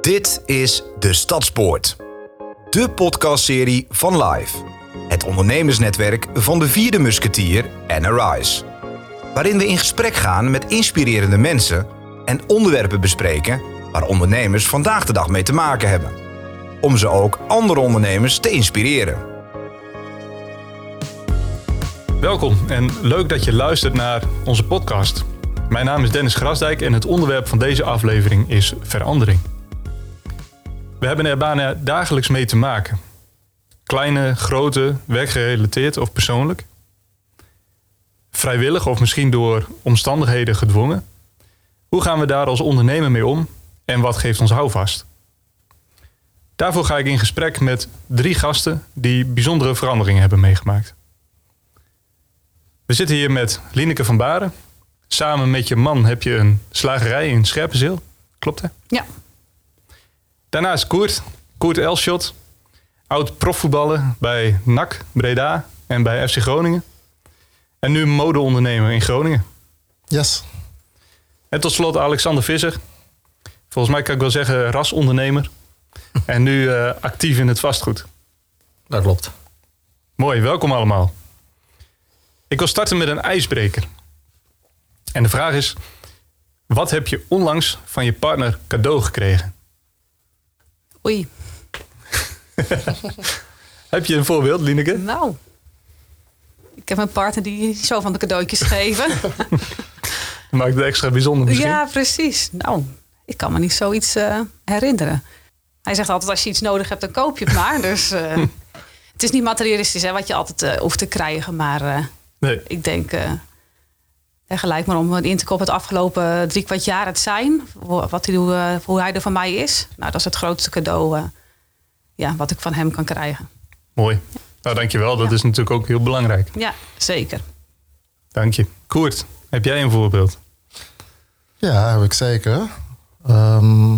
Dit is De Stadspoort. De podcastserie van Live. Het ondernemersnetwerk van de vierde musketier en Arise. Waarin we in gesprek gaan met inspirerende mensen en onderwerpen bespreken waar ondernemers vandaag de dag mee te maken hebben. Om ze ook andere ondernemers te inspireren. Welkom en leuk dat je luistert naar onze podcast. Mijn naam is Dennis Grasdijk en het onderwerp van deze aflevering is verandering. Hebben er bijna dagelijks mee te maken. Kleine, grote, werkgerelateerd of persoonlijk. Vrijwillig of misschien door omstandigheden gedwongen. Hoe gaan we daar als ondernemer mee om en wat geeft ons houvast? Daarvoor ga ik in gesprek met drie gasten die bijzondere veranderingen hebben meegemaakt. We zitten hier met Lineke van Baren. Samen met je man heb je een slagerij in Scherpenzeel. Klopt hè? Ja. Daarnaast Koert. Koert Elschot. Oud profvoetballer bij NAC Breda en bij FC Groningen. En nu modeondernemer in Groningen. Yes. En tot slot Alexander Visser. Volgens mij kan ik wel zeggen rasondernemer. en nu eh, actief in het vastgoed. Dat klopt. Mooi, welkom allemaal. Ik wil starten met een ijsbreker. En de vraag is: wat heb je onlangs van je partner cadeau gekregen? Oei. Heb je een voorbeeld, Lineke? Nou. Ik heb een partner die zo van de cadeautjes geven. Maakt het extra bijzonder misschien. ja, precies. Nou, ik kan me niet zoiets eh, herinneren. Hij zegt altijd, als je iets nodig hebt, dan koop je het maar. Dus eh, het is niet materialistisch hè, wat je altijd eh, hoeft te krijgen. Maar Nee. ik denk, en gelijk maar om in te kopen het afgelopen drie kwart jaar het zijn. Wat hij, hoe, eh, hoe hij er van mij is. Nou, dat is het grootste cadeau eh, ja, wat ik van hem kan krijgen. Mooi. Nou, dankjewel. Dat Ja. is natuurlijk ook heel belangrijk. Ja, zeker. Dank je. Koert, heb jij een voorbeeld? Ja, heb ik zeker. Ehm,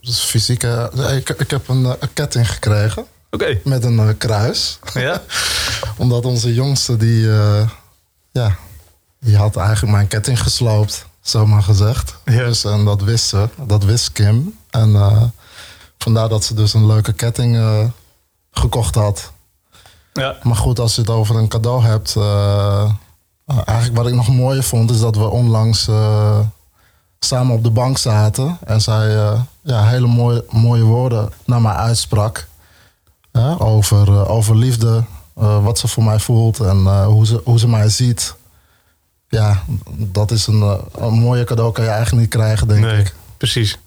dus fysieke. Ik, ik heb een, eh, een ketting gekregen Oké. met een eh, kruis. Ja? Omdat onze jongste die, eh, ja, die had eigenlijk mijn ketting gesloopt, zomaar gezegd. Ja. Dus, en dat wist ze, dat wist Kim. En eh, vandaar dat ze dus een leuke ketting eh, gekocht had. Ja. Maar goed, als je het over een cadeau hebt. eh, eh, eigenlijk wat ik nog mooier vond, is dat we onlangs samen op de bank zaten. En zij ja, hele mooie, mooie woorden naar mij uitsprak. Over, over liefde, wat ze voor mij voelt en hoe, ze, hoe ze mij ziet. Ja, dat is een, eh, een mooie cadeau kan je eigenlijk niet krijgen, denk Nee, ik. precies.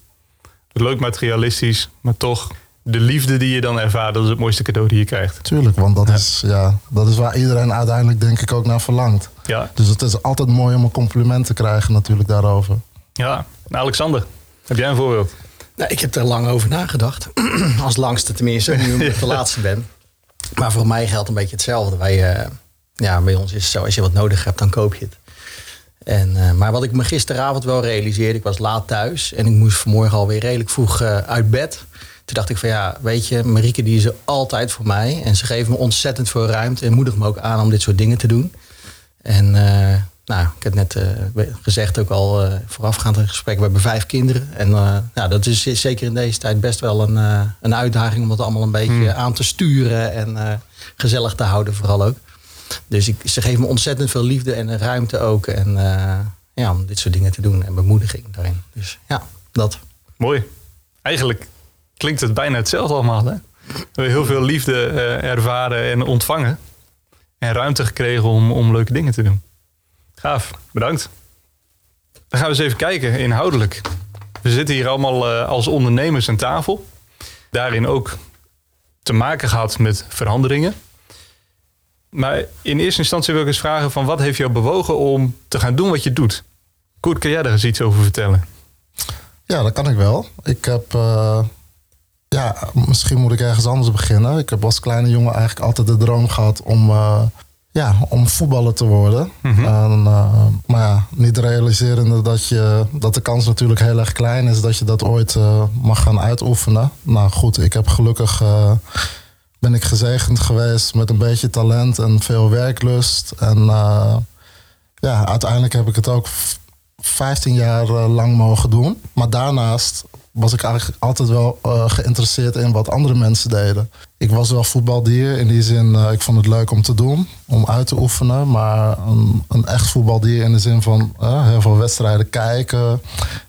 Leuk materialistisch, maar toch de liefde die je dan ervaart, dat is het mooiste cadeau die je krijgt. Tuurlijk, want dat, Ja. is, ja, dat is waar iedereen uiteindelijk denk ik ook naar verlangt. Ja. Dus het is altijd mooi om een compliment te krijgen natuurlijk daarover. Ja. Nou, Alexander, heb jij een voorbeeld? Nou, ik heb er lang over nagedacht. Als langste tenminste, nu omdat ik de laatste ben. Maar voor mij geldt een beetje hetzelfde. Wij, eh, ja, bij ons is het zo, als je wat nodig hebt, dan koop je het. En, eh, maar wat ik me gisteravond wel realiseerde, ik was laat thuis. En ik moest vanmorgen alweer redelijk vroeg eh, uit bed. Toen dacht ik van ja, weet je, Marieke die is er altijd voor mij. En ze geeft me ontzettend veel ruimte en moedigt me ook aan om dit soort dingen te doen. En eh, nou, ik heb net gezegd ook al voorafgaand aan het gesprek, we hebben vijf kinderen. En nou, dat is zeker in deze tijd best wel een, een uitdaging om dat allemaal een beetje Hmm. aan te sturen en gezellig te houden vooral ook. Dus ik, ze geven me ontzettend veel liefde en ruimte ook. En eh, ja, om dit soort dingen te doen en bemoediging daarin. Dus ja, dat. Mooi. Eigenlijk klinkt het bijna hetzelfde allemaal. Hè? We hebben heel veel liefde eh, ervaren en ontvangen. En ruimte gekregen om, om leuke dingen te doen. Gaaf, bedankt. Dan gaan we eens even kijken, inhoudelijk. We zitten hier allemaal eh, als ondernemers aan tafel. Daarin ook te maken gehad met veranderingen. Maar in eerste instantie wil ik eens vragen van wat heeft jou bewogen om te gaan doen wat je doet? Koert, kan jij daar eens iets over vertellen? Ja, dat kan ik wel. Ik heb, eh, ja, misschien moet ik ergens anders beginnen. Ik heb als kleine jongen eigenlijk altijd de droom gehad om, eh, ja, om voetballer te worden. Mhm. En, eh, maar ja, niet realiserende dat, je, dat de kans natuurlijk heel erg klein is dat je dat ooit mag gaan uitoefenen. Nou goed, ik heb gelukkig ben ik gezegend geweest met een beetje talent en veel werklust. En eh, ja, uiteindelijk heb ik het ook v- 15 jaar eh, lang mogen doen. Maar daarnaast was ik eigenlijk altijd wel eh, geïnteresseerd in wat andere mensen deden. Ik was wel voetbaldier in die zin, ik vond het leuk om te doen, om uit te oefenen. Maar een, een echt voetbaldier in de zin van heel veel wedstrijden kijken,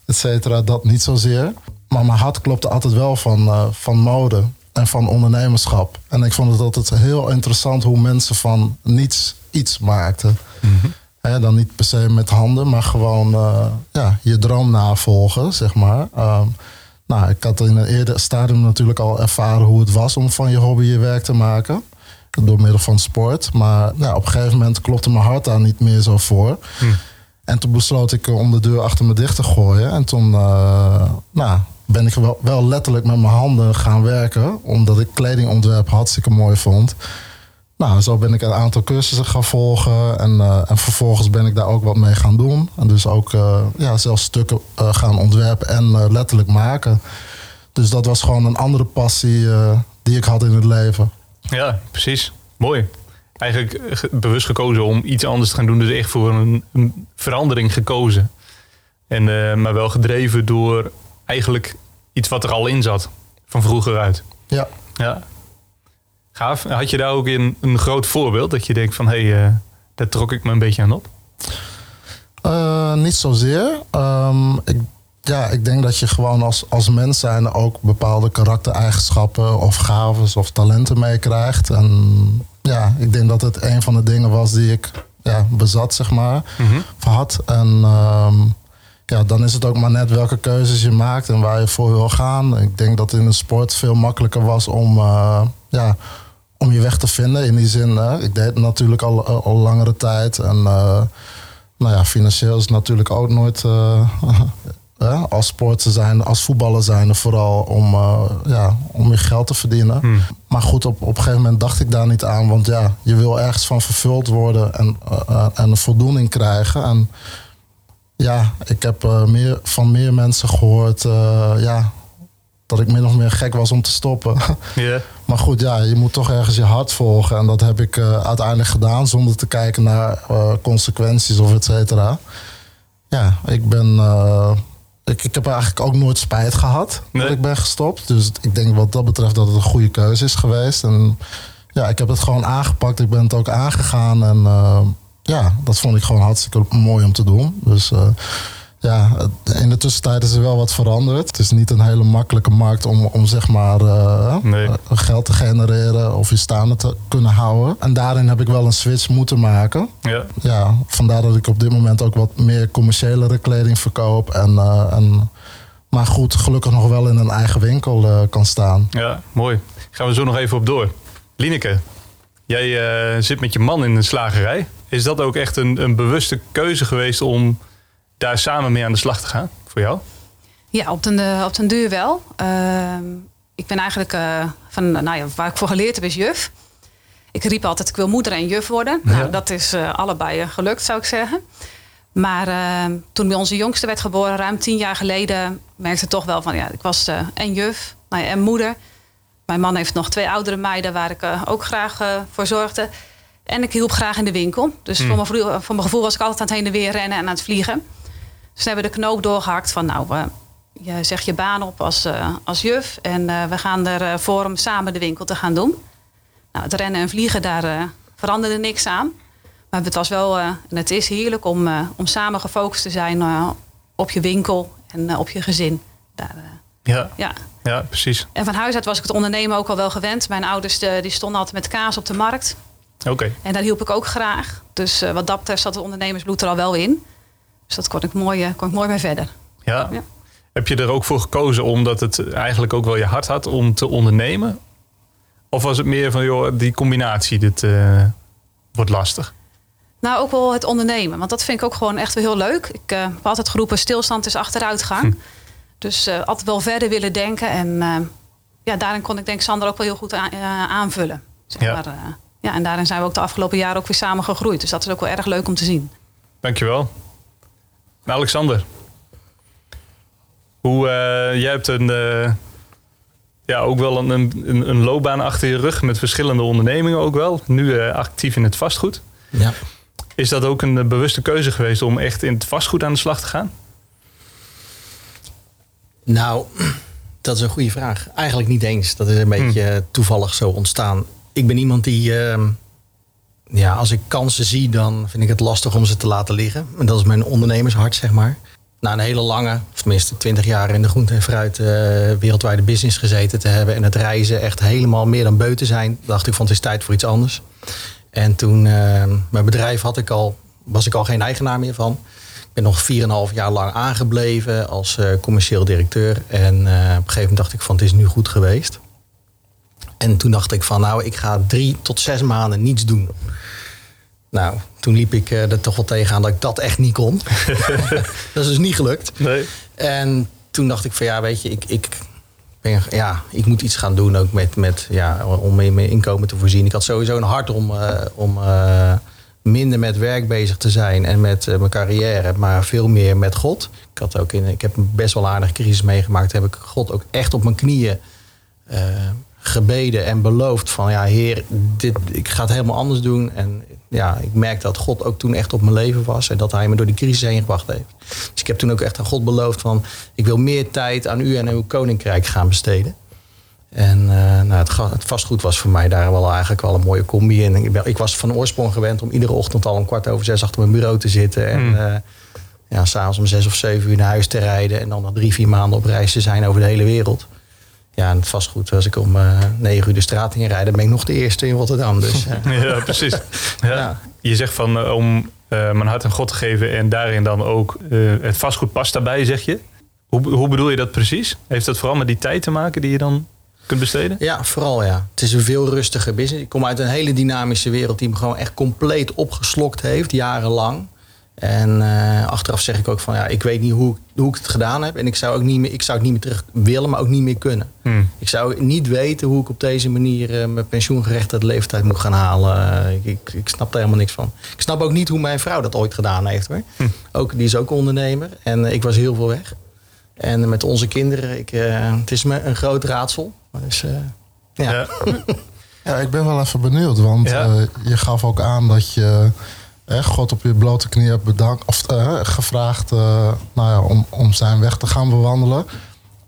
et cetera, dat niet zozeer. Maar mijn hart klopte altijd wel van, van mode en van ondernemerschap. En ik vond het altijd heel interessant hoe mensen van niets iets maakten. Hè, dan niet per se met handen, maar gewoon eh, ja, je droom navolgen, zeg maar. Ehm, nou, ik had in een eerder stadium natuurlijk al ervaren hoe het was om van je hobby je werk te maken. Door middel van sport. Maar ja, op een gegeven moment klopte mijn hart daar niet meer zo voor. En toen besloot ik eh, om de deur achter me dicht te gooien. En toen eh, nou, ben ik wel, wel letterlijk met mijn handen gaan werken. Omdat ik kledingontwerp hartstikke mooi vond. Nou, zo ben ik een aantal cursussen gaan volgen. En, eh, en vervolgens ben ik daar ook wat mee gaan doen. En dus ook eh, ja, zelfs stukken eh, gaan ontwerpen en letterlijk maken. Dus dat was gewoon een andere passie die ik had in het leven. Ja, precies. Mooi. Eigenlijk ge- bewust gekozen om iets anders te gaan doen. Dus echt voor een, een verandering gekozen. En, maar wel gedreven door eigenlijk iets wat er al in zat. Van vroeger uit. Ja, Ja. Gaaf. Had je daar ook in een groot voorbeeld? Dat je denkt van, hé, hey, eh, daar trok ik me een beetje aan op. Eh, niet zozeer. Ehm, ik, ja, ik denk dat je gewoon als, als mens zijn ook bepaalde karaktereigenschappen of gaves of talenten meekrijgt. En ja, ik denk dat het een van de dingen was die ik ja, bezat, zeg maar, of had. En ehm, ja, dan is het ook maar net welke keuzes je maakt en waar je voor wil gaan. Ik denk dat in de sport veel makkelijker was om, eh, ja, om je weg te vinden. In die zin, hè, ik deed het natuurlijk al, al langere tijd. En eh, nou ja, financieel is het natuurlijk ook nooit eh, als sporter zijn, als voetballer zijn, vooral om, eh, ja, om je geld te verdienen. Maar goed, op, op een gegeven moment dacht ik daar niet aan, want ja, je wil ergens van vervuld worden en, eh, eh, en een voldoening krijgen. En ja, ik heb eh, meer, van meer mensen gehoord eh, ja, dat ik min of meer gek was om te stoppen. Ja. Maar goed, ja, je moet toch ergens je hart volgen. En dat heb ik eh, uiteindelijk gedaan zonder te kijken naar consequenties of et cetera. Ja, ik ben. ik, ik heb eigenlijk ook nooit spijt gehad Nee. dat ik ben gestopt. Dus ik denk wat dat betreft dat het een goede keuze is geweest. En ja, ik heb het gewoon aangepakt. Ik ben het ook aangegaan. En ja, dat vond ik gewoon hartstikke mooi om te doen. Dus eh, ja, in de tussentijd is er wel wat veranderd. Het is niet een hele makkelijke markt om, om zeg maar eh, Nee. eh, geld te genereren of je staande te kunnen houden. En daarin heb ik wel een switch moeten maken. Ja. Ja, vandaar dat ik op dit moment ook wat meer commerciëlere kleding verkoop. En, en, maar goed, gelukkig nog wel in een eigen winkel kan staan. Ja, mooi. Gaan we zo nog even op door. Lineke, jij zit met je man in een slagerij. Is dat ook echt een, een bewuste keuze geweest om daar samen mee aan de slag te gaan? Voor jou? Ja, op den, eh, op den duur wel. Ehm, ik ben eigenlijk eh, van, nou ja, waar ik voor geleerd heb is juf. Ik riep altijd, ik wil moeder en juf worden. Ja. Nou, dat is eh, allebei gelukt, zou ik zeggen. Maar ehm, toen bij onze jongste werd geboren, ruim tien jaar geleden, merkte ik toch wel van, ja, ik was en juf nou ja, en moeder. Mijn man heeft nog twee oudere meiden waar ik ook graag voor zorgde. En ik hielp graag in de winkel. Dus voor, mijn, vro- voor mijn gevoel was ik altijd aan het heen en weer rennen en aan het vliegen. Dus toen hebben we de knoop doorgehakt van nou, eh, je zegt je baan op als, eh, als juf. En eh, we gaan ervoor om samen de winkel te gaan doen. Nou, het rennen en vliegen, daar veranderde niks aan. Maar het was wel, en het is heerlijk om, om samen gefocust te zijn op je winkel en op je gezin. Daar, Ja, ja. ja precies. En van huis uit was ik het ondernemen ook al wel gewend. Mijn ouders die stonden altijd met kaas op de markt. Oké. En daar hielp ik ook graag. Dus eh, wat dat betreft zat het ondernemersbloed er al wel in. Dus dat kon ik mooi, eh, kon ik mooi mee verder. Ja. Ja. Heb je er ook voor gekozen omdat het eigenlijk ook wel je hart had om te ondernemen? Of was het meer van, joh, die combinatie, dit eh, wordt lastig? Nou, ook wel het ondernemen. Want dat vind ik ook gewoon echt wel heel leuk. Ik eh, heb altijd geroepen, stilstand is achteruitgang. Dus eh, altijd wel verder willen denken. En ja, daarin kon ik denk Sander ook wel heel goed aan- aanvullen. Zeg Ja. maar, ja, en daarin zijn we ook de afgelopen jaren ook weer samen gegroeid. Dus dat is ook wel erg leuk om te zien. Dankjewel. Nou, Alexander. Hoe, eh, jij hebt een, eh, ja, ook wel een, een, een loopbaan achter je rug met verschillende ondernemingen ook wel. Nu eh, actief in het vastgoed. Ja. Is dat ook een bewuste keuze geweest om echt in het vastgoed aan de slag te gaan? Nou, Dat is een goede vraag. Eigenlijk niet eens. Dat is een beetje toevallig zo ontstaan. Ik ben iemand die, ehm, ja, als ik kansen zie, dan vind ik het lastig om ze te laten liggen. En dat is mijn ondernemershart, zeg maar. Na een hele lange, of tenminste 20 jaar in de groente- en fruit eh, wereldwijde business gezeten te hebben. En het reizen echt helemaal meer dan beu te zijn, dacht ik van het is tijd voor iets anders. En toen, ehm, mijn bedrijf had ik al, was ik al geen eigenaar meer van. Ik ben nog 4,5 jaar lang aangebleven als eh, commercieel directeur. En eh, op een gegeven moment dacht ik van het is nu goed geweest. En toen dacht ik van nou, ik ga drie tot zes maanden niets doen. Nou, toen liep ik eh, er toch wel tegenaan dat ik dat echt niet kon. dat is dus niet gelukt. Nee. En toen dacht ik van ja, weet je, ik, ik, ben, ja, ik moet iets gaan doen ook met, met, ja, om in mijn inkomen te voorzien. Ik had sowieso een hart om, eh, om eh, minder met werk bezig te zijn en met mijn carrière, maar veel meer met God. Ik, had ook in, ik heb een best wel aardige crisis meegemaakt. Heb ik God ook echt op mijn knieën gebeden en beloofd van ja, Heer, dit, ik ga het helemaal anders doen. En ja, ik merkte dat God ook toen echt op mijn leven was en dat hij me door die crisis heen gebracht heeft. Dus ik heb toen ook echt aan God beloofd van ik wil meer tijd aan u en uw koninkrijk gaan besteden. En eh, nou, het, het vastgoed was voor mij daar wel eigenlijk wel een mooie combi in. Ik, was van oorsprong gewend om iedere ochtend al een kwart over zes achter mijn bureau te zitten. En Hmm. eh, ja, s'avonds om zes of zeven uur naar huis te rijden. En dan nog drie, vier maanden op reis te zijn over de hele wereld. Ja, en vastgoed, als ik om eh, negen uur de straat in rijd, dan ben ik nog de eerste in Rotterdam. Dus Ja, precies. Ja. Ja. Je zegt van eh, om eh, mijn hart aan God te geven en daarin dan ook het vastgoed past daarbij, zeg je. Hoe, hoe bedoel je dat precies? Heeft dat vooral met die tijd te maken die je dan kunt besteden? Ja, vooral ja. Het is een veel rustiger business. Ik kom uit een hele dynamische wereld die me gewoon echt compleet opgeslokt heeft, jarenlang. En eh, achteraf zeg ik ook van ja, ik weet niet hoe, hoe ik het gedaan heb. En ik zou, ook niet meer, ik zou het niet meer terug willen, maar ook niet meer kunnen. Hmm. Ik zou niet weten hoe ik op deze manier eh, mijn pensioengerechtigde leeftijd moet gaan halen. Ik, ik, ik snap daar helemaal niks van. Ik snap ook niet hoe mijn vrouw dat ooit gedaan heeft hoor. Ook, die is ook ondernemer. En eh, ik was heel veel weg. En met onze kinderen, ik, eh, het is me een groot raadsel. Dus, eh, ja. Ja. Ja, ik ben wel even benieuwd, want Ja. eh, je gaf ook aan dat je God op je blote knie hebt bedankt, of eh, gevraagd eh, nou ja, om, om zijn weg te gaan bewandelen.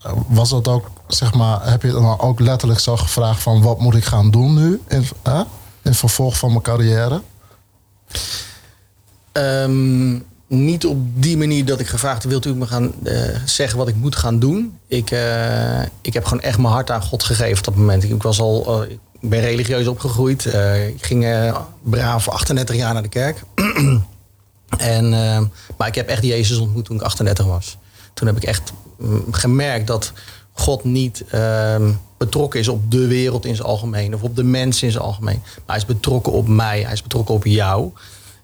Eh, was dat ook, zeg maar, heb je dan ook letterlijk zo gevraagd van wat moet ik gaan doen nu in, in vervolg van mijn carrière? Ehm, niet op die manier dat ik gevraagd wilt u me gaan zeggen wat ik moet gaan doen? Ik, ik heb gewoon echt mijn hart aan God gegeven op dat moment. Ik was al, ben religieus opgegroeid. Eh, ik ging eh, braaf 38 jaar naar de kerk. en, eh, maar ik heb echt Jezus ontmoet toen ik 38 was. Toen heb ik echt mm, gemerkt dat God niet ehm, betrokken is op de wereld in zijn algemeen. Of op de mensen in zijn algemeen. Maar hij is betrokken op mij. Hij is betrokken op jou.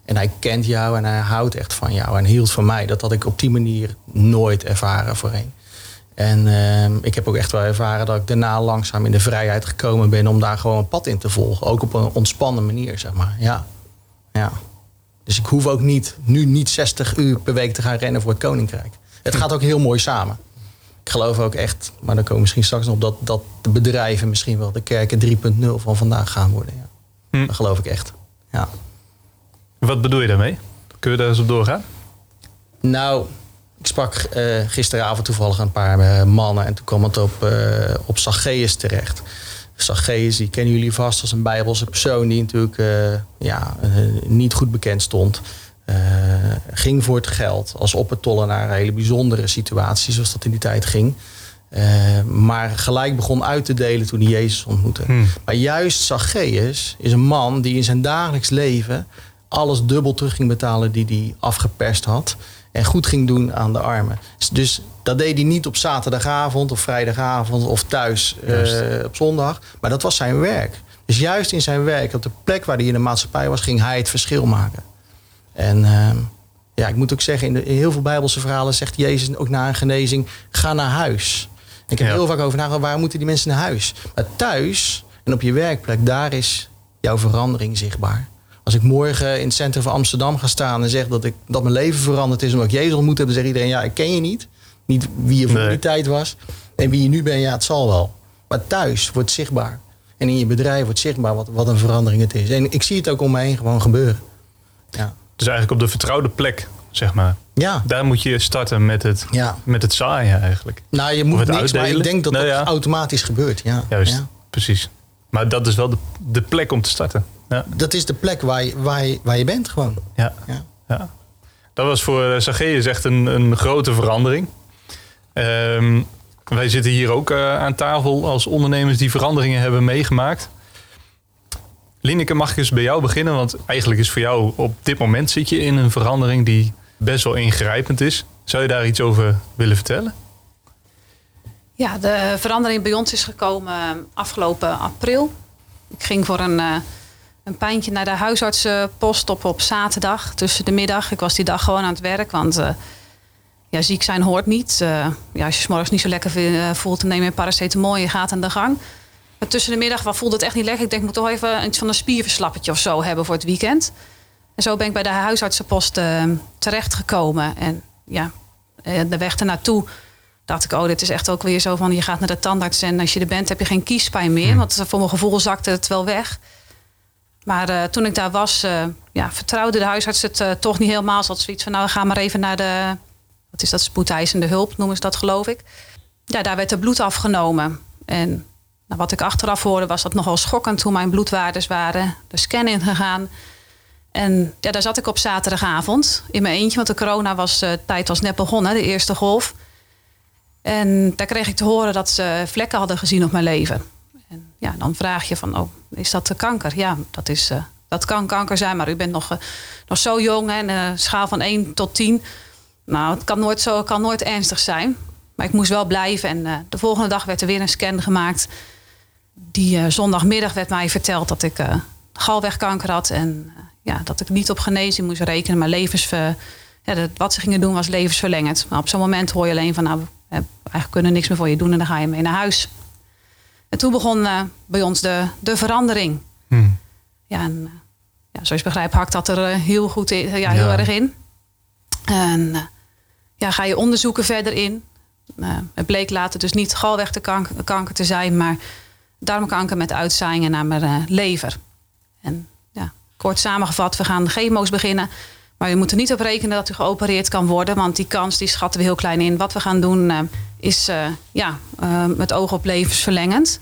En hij kent jou en hij houdt echt van jou. En hield van mij. Dat had ik op die manier nooit ervaren voorheen. En ehm, ik heb ook echt wel ervaren dat ik daarna langzaam in de vrijheid gekomen ben om daar gewoon een pad in te volgen. Ook op een ontspannen manier, zeg maar. Ja. ja. Dus ik hoef ook niet, nu niet 60 uur per week te gaan rennen voor het koninkrijk. Het gaat ook heel mooi samen. Ik geloof ook echt, maar daar komen we misschien straks nog op, dat, dat de bedrijven misschien wel de kerken 3.0 van vandaag gaan worden. Ja. Hm. Dat geloof ik echt. Ja. Wat bedoel je daarmee? Kun je daar eens op doorgaan? Nou, ik sprak eh, gisteravond toevallig een paar eh, mannen en toen kwam het op, eh op Zacchaeus terecht. Zacchaeus, die kennen jullie vast als een bijbelse persoon die natuurlijk ja, niet goed bekend stond. Ging voor het geld als oppertollenaar. Een hele bijzondere situatie zoals dat in die tijd ging. Maar gelijk begon uit te delen toen hij Jezus ontmoette. Hmm. Maar juist Zacchaeus is een man die in zijn dagelijks leven alles dubbel terug ging betalen die hij afgeperst had. En goed ging doen aan de armen. Dus dat deed hij niet op zaterdagavond of vrijdagavond of thuis eh, op zondag. Maar dat was zijn werk. Dus juist in zijn werk, op de plek waar hij in de maatschappij was, ging hij het verschil maken. En ehm, ja, ik moet ook zeggen, in, de, in heel veel Bijbelse verhalen zegt Jezus ook na een genezing: ga naar huis. En ik heb Ja. heel vaak over nagedacht, waar moeten die mensen naar huis? Maar thuis en op je werkplek, daar is jouw verandering zichtbaar. Als ik morgen in het centrum van Amsterdam ga staan en zeg dat, ik, dat mijn leven veranderd is omdat ik Jezus ontmoet heb, dan zegt iedereen: ja, ik ken je niet. Niet wie je voor Nee. die tijd was. En wie je nu bent, ja, het zal wel. Maar thuis wordt zichtbaar. En in je bedrijf wordt zichtbaar wat, wat een verandering het is. En ik zie het ook om me heen gewoon gebeuren. Ja. Dus eigenlijk op de vertrouwde plek zeg maar. Ja. Daar moet je starten met het, Ja. met het zaaien eigenlijk. Nou, je moet niks, maar ik denk dat Nou dat ja. automatisch gebeurt. Ja. Juist, Ja. precies. Maar dat is wel de, de plek om te starten. Ja, Dat is de plek waar je, waar je, waar je bent gewoon. ja, Ja. ja. Dat was voor eh, Zacchaeus echt een, een grote verandering. Ehm, wij zitten hier ook eh, aan tafel als ondernemers die veranderingen hebben meegemaakt. Lineke, mag ik eens bij jou beginnen? Want eigenlijk is voor jou op dit moment zit je in een verandering die best wel ingrijpend is. Zou je daar iets over willen vertellen? Ja, de verandering bij ons is gekomen eh, afgelopen april. Ik ging voor een, eh, een pijntje naar de huisartsenpost op, op zaterdag tussen de middag. Ik was die dag gewoon aan het werk, want eh, ja, ziek zijn hoort niet. Eh, ja, als je 's morgens niet zo lekker eh, voelt, dan neem je paracetamol en je gaat aan de gang. Maar tussen de middag voelde het echt niet lekker. Ik denk, ik moet toch even iets van een spierverslappertje of zo hebben voor het weekend. En zo ben ik bij de huisartsenpost eh, terechtgekomen. En ja, eh, de weg ernaartoe dacht ik, oh, dit is echt ook weer zo van... je gaat naar de tandarts en als je er bent heb je geen kiespijn meer. Want voor mijn gevoel zakte het wel weg. Maar eh, toen ik daar was, eh, ja, vertrouwde de huisarts het eh, toch niet helemaal. Ze had zoiets van, nou, ga maar even naar de... wat is dat, spoedeisende hulp noemen ze dat, geloof ik. Ja, daar werd er bloed afgenomen. En nou, wat ik achteraf hoorde was dat nogal schokkend... hoe mijn bloedwaardes waren, de scan ingegaan... En ja, daar zat ik op zaterdagavond in mijn eentje, want de corona was, tijd was net begonnen, de eerste golf. En daar kreeg ik te horen dat ze vlekken hadden gezien op mijn leven. En ja, dan vraag je van, oh, is dat de kanker? Ja, dat, is, eh, dat kan kanker zijn, maar u bent nog, eh, nog zo jong, en een schaal van 1 tot 10. Nou, het kan nooit, zo, kan nooit ernstig zijn. Maar ik moest wel blijven. En eh, de volgende dag werd er weer een scan gemaakt. Die eh, zondagmiddag werd mij verteld dat ik eh, galwegkanker had. En eh, ja, dat ik niet op genezing moest rekenen. Maar levensver, ja, dat, wat ze gingen doen was levensverlengend. Maar op zo'n moment hoor je alleen van... nou, we eigenlijk kunnen niks meer voor je doen. En dan ga je mee naar huis. En toen begon eh, bij ons de, de verandering. Hmm. Ja, en, eh, ja, zoals je begrijpt hakt dat er eh, heel goed in, ja, heel Ja. erg in. En ja, ga je onderzoeken verder in. Het bleek later dus niet galwegkanker kanker te zijn, maar darmkanker met uitzaaiingen naar mijn lever. En ja, kort samengevat, we gaan chemo's beginnen. Maar je moet er niet op rekenen dat u geopereerd kan worden, want die kans die schatten we heel klein in. Wat we gaan doen eh, is eh, ja, eh, met oog op levensverlengend.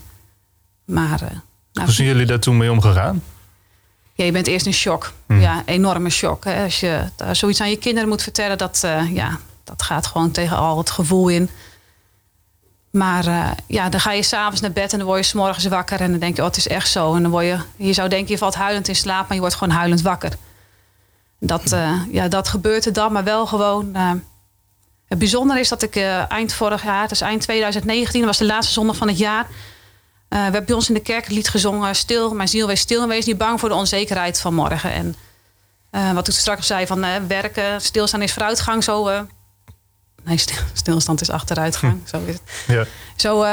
Maar eh, nou, Hoe zijn jullie daar toen mee omgegaan? ja, je bent eerst in shock. Hmm. Ja, enorme shock. Hè. Als je daar zoiets aan je kinderen moet vertellen, dat, eh, ja, dat gaat gewoon tegen al het gevoel in. Maar eh, ja, dan ga je s'avonds naar bed en dan word je s'morgens wakker. En dan denk je, oh, het is echt zo. En dan word je, je zou denken, je valt huilend in slaap, maar je wordt gewoon huilend wakker. Dat, eh, ja, dat gebeurt er dan, maar wel gewoon. eh, het bijzondere is dat ik eh, eind vorig jaar, dus eind 2019, dat was de laatste zondag van het jaar. We hebben bij ons in de kerk het lied gezongen, Stil, mijn ziel, wees stil en wees niet bang voor de onzekerheid van morgen. En wat ik straks zei van werken, stilstaan is vooruitgang, zo... nee, stil- stilstand is achteruitgang, zo is het. Ja. Zo,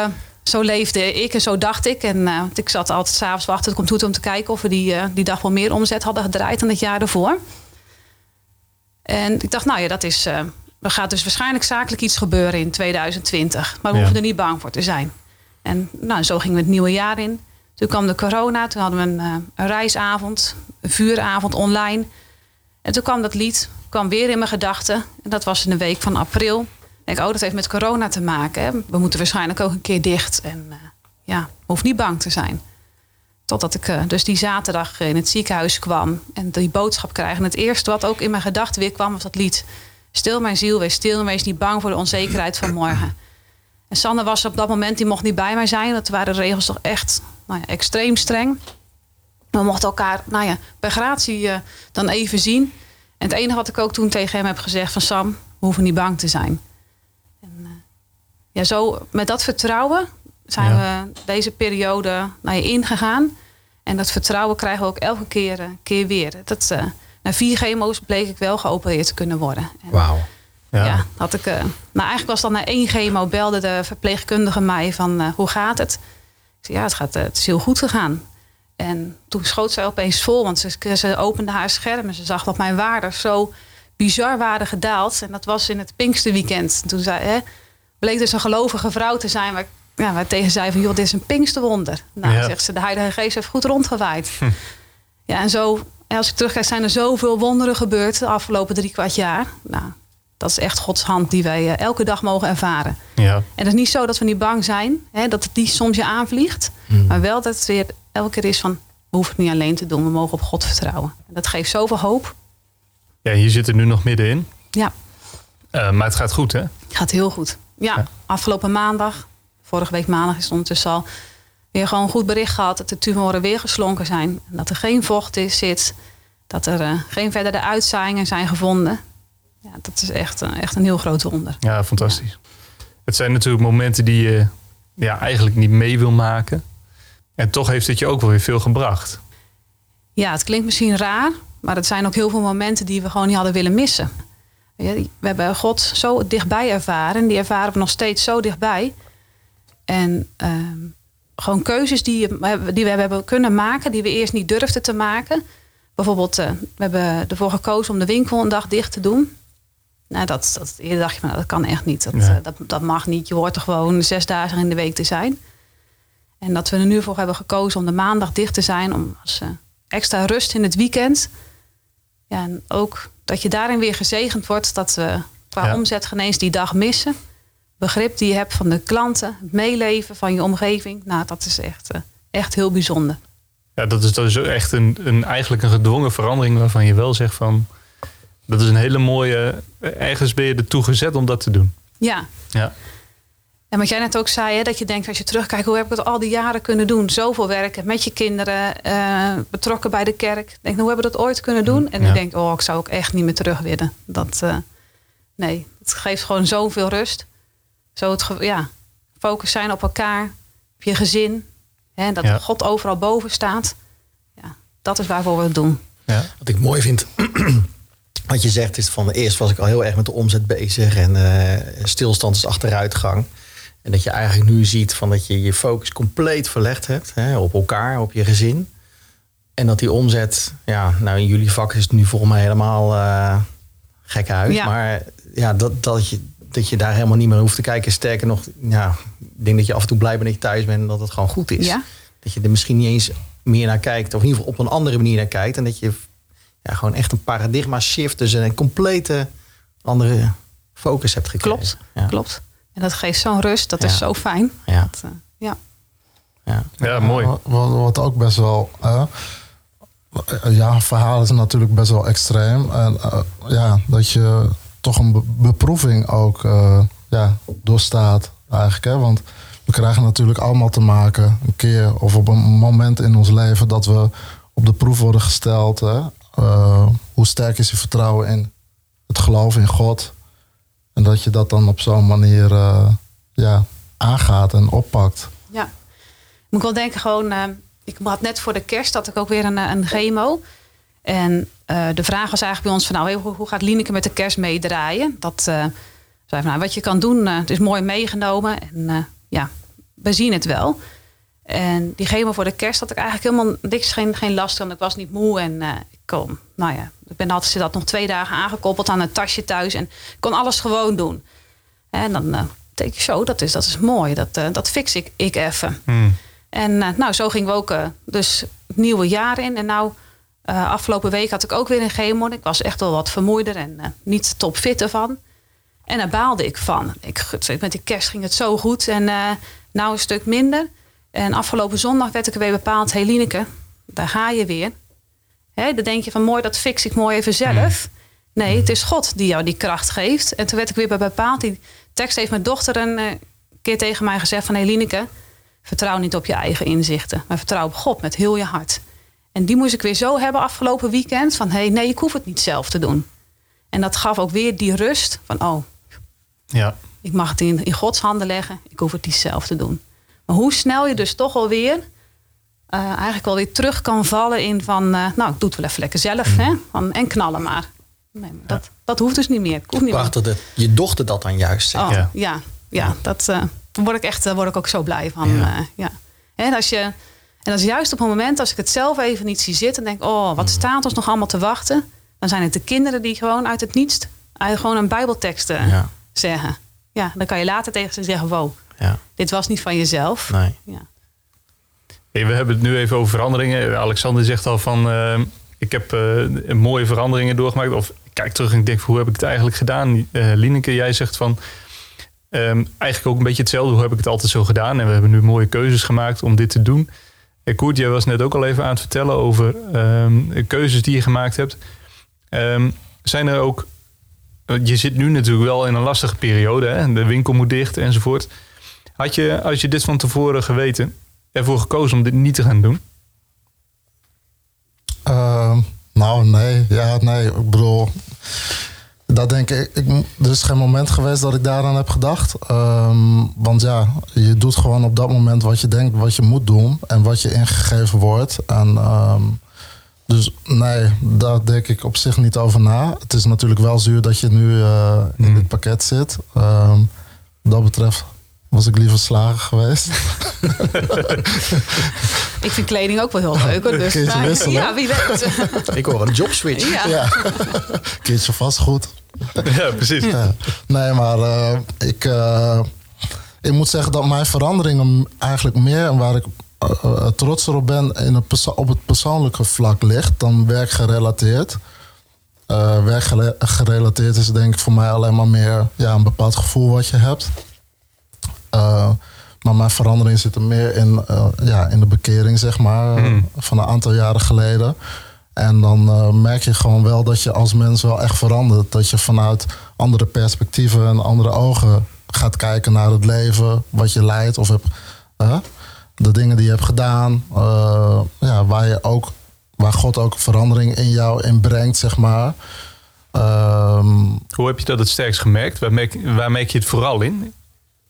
zo leefde ik en zo dacht ik. En ik zat altijd s'avonds wachten op de computer om te kijken of we die, die dag wel meer omzet hadden gedraaid dan het jaar ervoor. En ik dacht, nou ja, dat is. eh, er gaat dus waarschijnlijk zakelijk iets gebeuren in 2020. Maar we Ja. hoeven er niet bang voor te zijn. En nou, zo gingen we het nieuwe jaar in. Toen kwam de corona, toen hadden we een, eh, een reisavond, een vuuravond online. En toen kwam dat lied, kwam weer in mijn gedachten. En dat was in de week van april. Ik denk, oh, dat heeft met corona te maken. Hè? We moeten waarschijnlijk ook een keer dicht. En eh, ja, hoef niet bang te zijn. Totdat ik eh, dus die zaterdag in het ziekenhuis kwam en die boodschap krijg. En het eerste wat ook in mijn gedachten weer kwam, was dat lied. Stil mijn ziel, wees stil en wees niet bang voor de onzekerheid van morgen. En Sanne was op dat moment, die mocht niet bij mij zijn. Dat waren de regels toch echt nou ja, extreem streng. We mochten elkaar, nou ja, bij gratie eh, dan even zien. En het enige wat ik ook toen tegen hem heb gezegd van Sam, we hoeven niet bang te zijn. En, eh, ja, zo met dat vertrouwen zijn we deze periode nou ja, ingegaan. En dat vertrouwen krijgen we ook elke keer, eh, keer weer. Dat, eh, na vier chemo's bleek ik wel geopereerd te kunnen worden. En, Wauw. Ja. ja. had ik, eh, nou, eigenlijk was dat na één chemo belde de verpleegkundige mij van hoe gaat het? Ik zei ja, het, gaat, het is heel goed gegaan. En toen schoot ze opeens vol, want ze, ze opende haar scherm en ze zag dat mijn waarden zo bizar waren gedaald. En dat was in het Pinksterweekend. En toen zei, hè, bleek dus een gelovige vrouw te zijn waar, ja, waar tegen zei van joh, dit is een Pinksterwonder. Nou, Ja. zegt ze, de Heilige Geest heeft goed rondgewaaid. Ja, en zo als ik terugkijk, zijn er zoveel wonderen gebeurd de afgelopen drie kwart jaar. Nou, dat is echt Gods hand die wij eh, elke dag mogen ervaren. Ja. En het is niet zo dat we niet bang zijn, hè, dat het die soms je aanvliegt. Maar wel dat het weer elke keer is van, we hoeven het niet alleen te doen. We mogen op God vertrouwen. En dat geeft zoveel hoop. ja, hier zit er nu nog middenin. Ja, Eh, maar het gaat goed, hè? gaat heel goed. Ja, Ja. afgelopen maandag, vorige week maandag is het ondertussen al... weer gewoon goed bericht gehad dat de tumoren weer geslonken zijn. En dat er geen vocht is, zit. Dat er eh, geen verdere uitzaaiingen zijn gevonden. Ja, dat is echt, eh, echt een heel groot wonder. Ja, fantastisch. Het zijn natuurlijk momenten die je ja, eigenlijk niet mee wil maken. En toch heeft het je ook wel weer veel gebracht. Ja, het klinkt misschien raar, maar het zijn ook heel veel momenten die we gewoon niet hadden willen missen. We hebben God zo dichtbij ervaren. en Die ervaren we nog steeds zo dichtbij. En ehm, gewoon keuzes die, die we hebben kunnen maken, die we eerst niet durfden te maken. Bijvoorbeeld, eh, we hebben ervoor gekozen om de winkel een dag dicht te doen. Nou, dat, dat, eerder dacht je van, nou, dat kan echt niet. Dat, Ja. eh, dat, dat mag niet. Je hoort er gewoon zes dagen in de week te zijn. En dat we er nu voor hebben gekozen om de maandag dicht te zijn. Om als eh, extra rust in het weekend. Ja, en ook dat je daarin weer gezegend wordt. Dat we qua Ja. omzet geen eens die dag missen. Begrip die je hebt van de klanten. Het meeleven van je omgeving. Nou, dat is echt, eh, echt heel bijzonder. Ja, dat is, dat is echt een, een, eigenlijk een gedwongen verandering waarvan je wel zegt van... Dat is een hele mooie... Ergens ben je ertoe gezet om dat te doen. Ja, Ja, En wat jij net ook zei, hè, dat je denkt als je terugkijkt, hoe heb ik het al die jaren kunnen doen? Zoveel werken met je kinderen, eh, betrokken bij de kerk. Denk, hoe hebben we dat ooit kunnen doen? En Ja. ik denk, oh, ik zou ook echt niet meer terug willen. Dat, eh, nee, het geeft gewoon zoveel rust. Zo het, ja, focus zijn op elkaar, op je gezin. Hè, dat Ja. God overal boven staat. Ja, dat is waarvoor we het doen. ja, Wat ik mooi vind, wat je zegt, is van eerst was ik al heel erg met de omzet bezig en eh, stilstand is achteruitgang. En dat je eigenlijk nu ziet van dat je je focus compleet verlegd hebt hè, op elkaar, op je gezin. En dat die omzet, ja, nou in jullie vak is het nu volgens mij helemaal eh gek uit. Ja. Maar ja, dat, dat, je, dat je daar helemaal niet meer hoeft te kijken. Sterker nog, ja, ik denk dat je af en toe blij bent dat je thuis bent en dat het gewoon goed is. Ja. Dat je er misschien niet eens meer naar kijkt, of in ieder geval op een andere manier naar kijkt. En dat je ja, gewoon echt een paradigma shift, dus een complete andere focus hebt gekregen. Klopt, Ja. klopt. En dat geeft zo'n rust, dat Ja. is zo fijn. Ja, Dat, eh, ja. ja. ja mooi. Wat, ook best wel. ja, verhaal is natuurlijk best wel extreem. En eh, ja, dat je toch een be- beproeving ook eh, ja, doorstaat eigenlijk. Hè? Want we krijgen natuurlijk allemaal te maken een keer of op een moment in ons leven dat we op de proef worden gesteld. Hè? Eh, hoe sterk is je vertrouwen in het geloof in God? En dat je dat dan op zo'n manier eh, ja, aangaat en oppakt. Ja. Moet ik wel denken gewoon... ik had net voor de kerst had ik ook weer een, een chemo. En eh, de vraag was eigenlijk bij ons van... nou, hoe, hoe gaat Lineke met de kerst meedraaien? Dat eh, zei van, nou, wat je kan doen, eh, het is mooi meegenomen. En ja, we zien het wel. En die chemo voor de kerst had ik eigenlijk helemaal niks, geen, geen last van. Ik was niet moe en ik kon, nou ja, ik ben altijd dat nog twee dagen aangekoppeld aan een tasje thuis en ik kon alles gewoon doen. En dan denk ik zo, dat is, dat is mooi, dat, dat fix ik, ik even. Hmm. En nou, zo gingen we ook dus het nieuwe jaar in. En nou, eh, afgelopen week had ik ook weer een chemo. Ik was echt wel wat vermoeider en eh, niet topfit ervan. En daar baalde ik van. Ik, met die kerst ging het zo goed en eh, nou een stuk minder. En afgelopen zondag werd ik er weer bepaald, hey Lineke, daar ga je weer. Hè, dan denk je van mooi, dat fix ik mooi even zelf. Nee, het is God die jou die kracht geeft. En toen werd ik weer bij bepaald. Die tekst heeft mijn dochter een keer tegen mij gezegd van... Hey Lineke, vertrouw niet op je eigen inzichten. Maar vertrouw op God met heel je hart. En die moest ik weer zo hebben afgelopen weekend. Van hey, nee, ik hoef het niet zelf te doen. En dat gaf ook weer die rust van... oh, Ja, ik mag het in, in Gods handen leggen. Ik hoef het niet zelf te doen. Maar hoe snel je dus toch alweer... eh eigenlijk alweer terug kan vallen in van... eh, nou, ik doe het wel even lekker zelf. Hè? Van, en knallen maar. Nee, maar dat, dat hoeft dus niet meer. Ik hoef niet meer. Dat je dochter dat dan juist zegt. Oh, Ja. ja. ja, dat eh, daar word ik echt, daar word ik ook zo blij van. Ja. Ja. ja. En, als je, en dat is juist op het moment als ik het zelf even niet zie zitten, denk ik, oh, Mm. wat staat ons nog allemaal te wachten? Dan zijn het de kinderen die gewoon uit het niets, uit gewoon een Bijbeltekst eh, Ja. zeggen. Ja, dan kan je later tegen ze zeggen, wow, Ja, dit was niet van jezelf. nee. Ja. Hey, we hebben het nu even over veranderingen. Alexander zegt al van... eh, ik heb uh, mooie veranderingen doorgemaakt. Of ik kijk terug en ik denk, hoe heb ik het eigenlijk gedaan? Uh, Lineke, jij zegt van, um, eigenlijk ook een beetje hetzelfde. Hoe heb ik het altijd zo gedaan? En we hebben nu mooie keuzes gemaakt om dit te doen. En Koert, jij was net ook al even aan het vertellen over um, keuzes die je gemaakt hebt. Um, zijn er ook, je zit nu natuurlijk wel in een lastige periode. Hè? De winkel moet dicht enzovoort. Had je, als je dit van tevoren geweten, ervoor gekozen om dit niet te gaan doen? Uh, nou, nee. Ja, nee. Ik bedoel, dat denk ik, ik, Er is geen moment geweest dat ik daaraan heb gedacht. Um, want ja, je doet gewoon op dat moment wat je denkt, wat je moet doen. En wat je ingegeven wordt. En um, dus nee, daar denk ik op zich niet over na. Het is natuurlijk wel zuur dat je nu uh, in mm. dit pakket zit. Um, wat dat betreft was ik liever slager geweest. ik vind kleding ook wel heel leuk. Dus wisselen, ja, wie weet. ik hoor een jobswitch. Ja. ja. Keertje vast goed. ja, precies. Ja. Nee, maar uh, ik, uh, ik moet zeggen dat mijn veranderingen eigenlijk meer... en waar ik uh, trots op ben in het op het persoonlijke vlak ligt... dan werkgerelateerd. werkgerelateerd is denk ik voor mij alleen maar meer ja, een bepaald gevoel wat je hebt... Maar mijn verandering zit er meer in, ja, in de bekering, zeg maar, mm. van een aantal jaren geleden. En dan uh, merk je gewoon wel dat je als mens wel echt verandert. Dat je vanuit andere perspectieven en andere ogen gaat kijken naar het leven, wat je leidt of hebt, de dingen die je hebt gedaan, ja, waar je ook, waar God ook verandering in jou in brengt, zeg maar. Um, Hoe heb je dat het sterkst gemerkt? Waar merk, waar merk je het vooral in?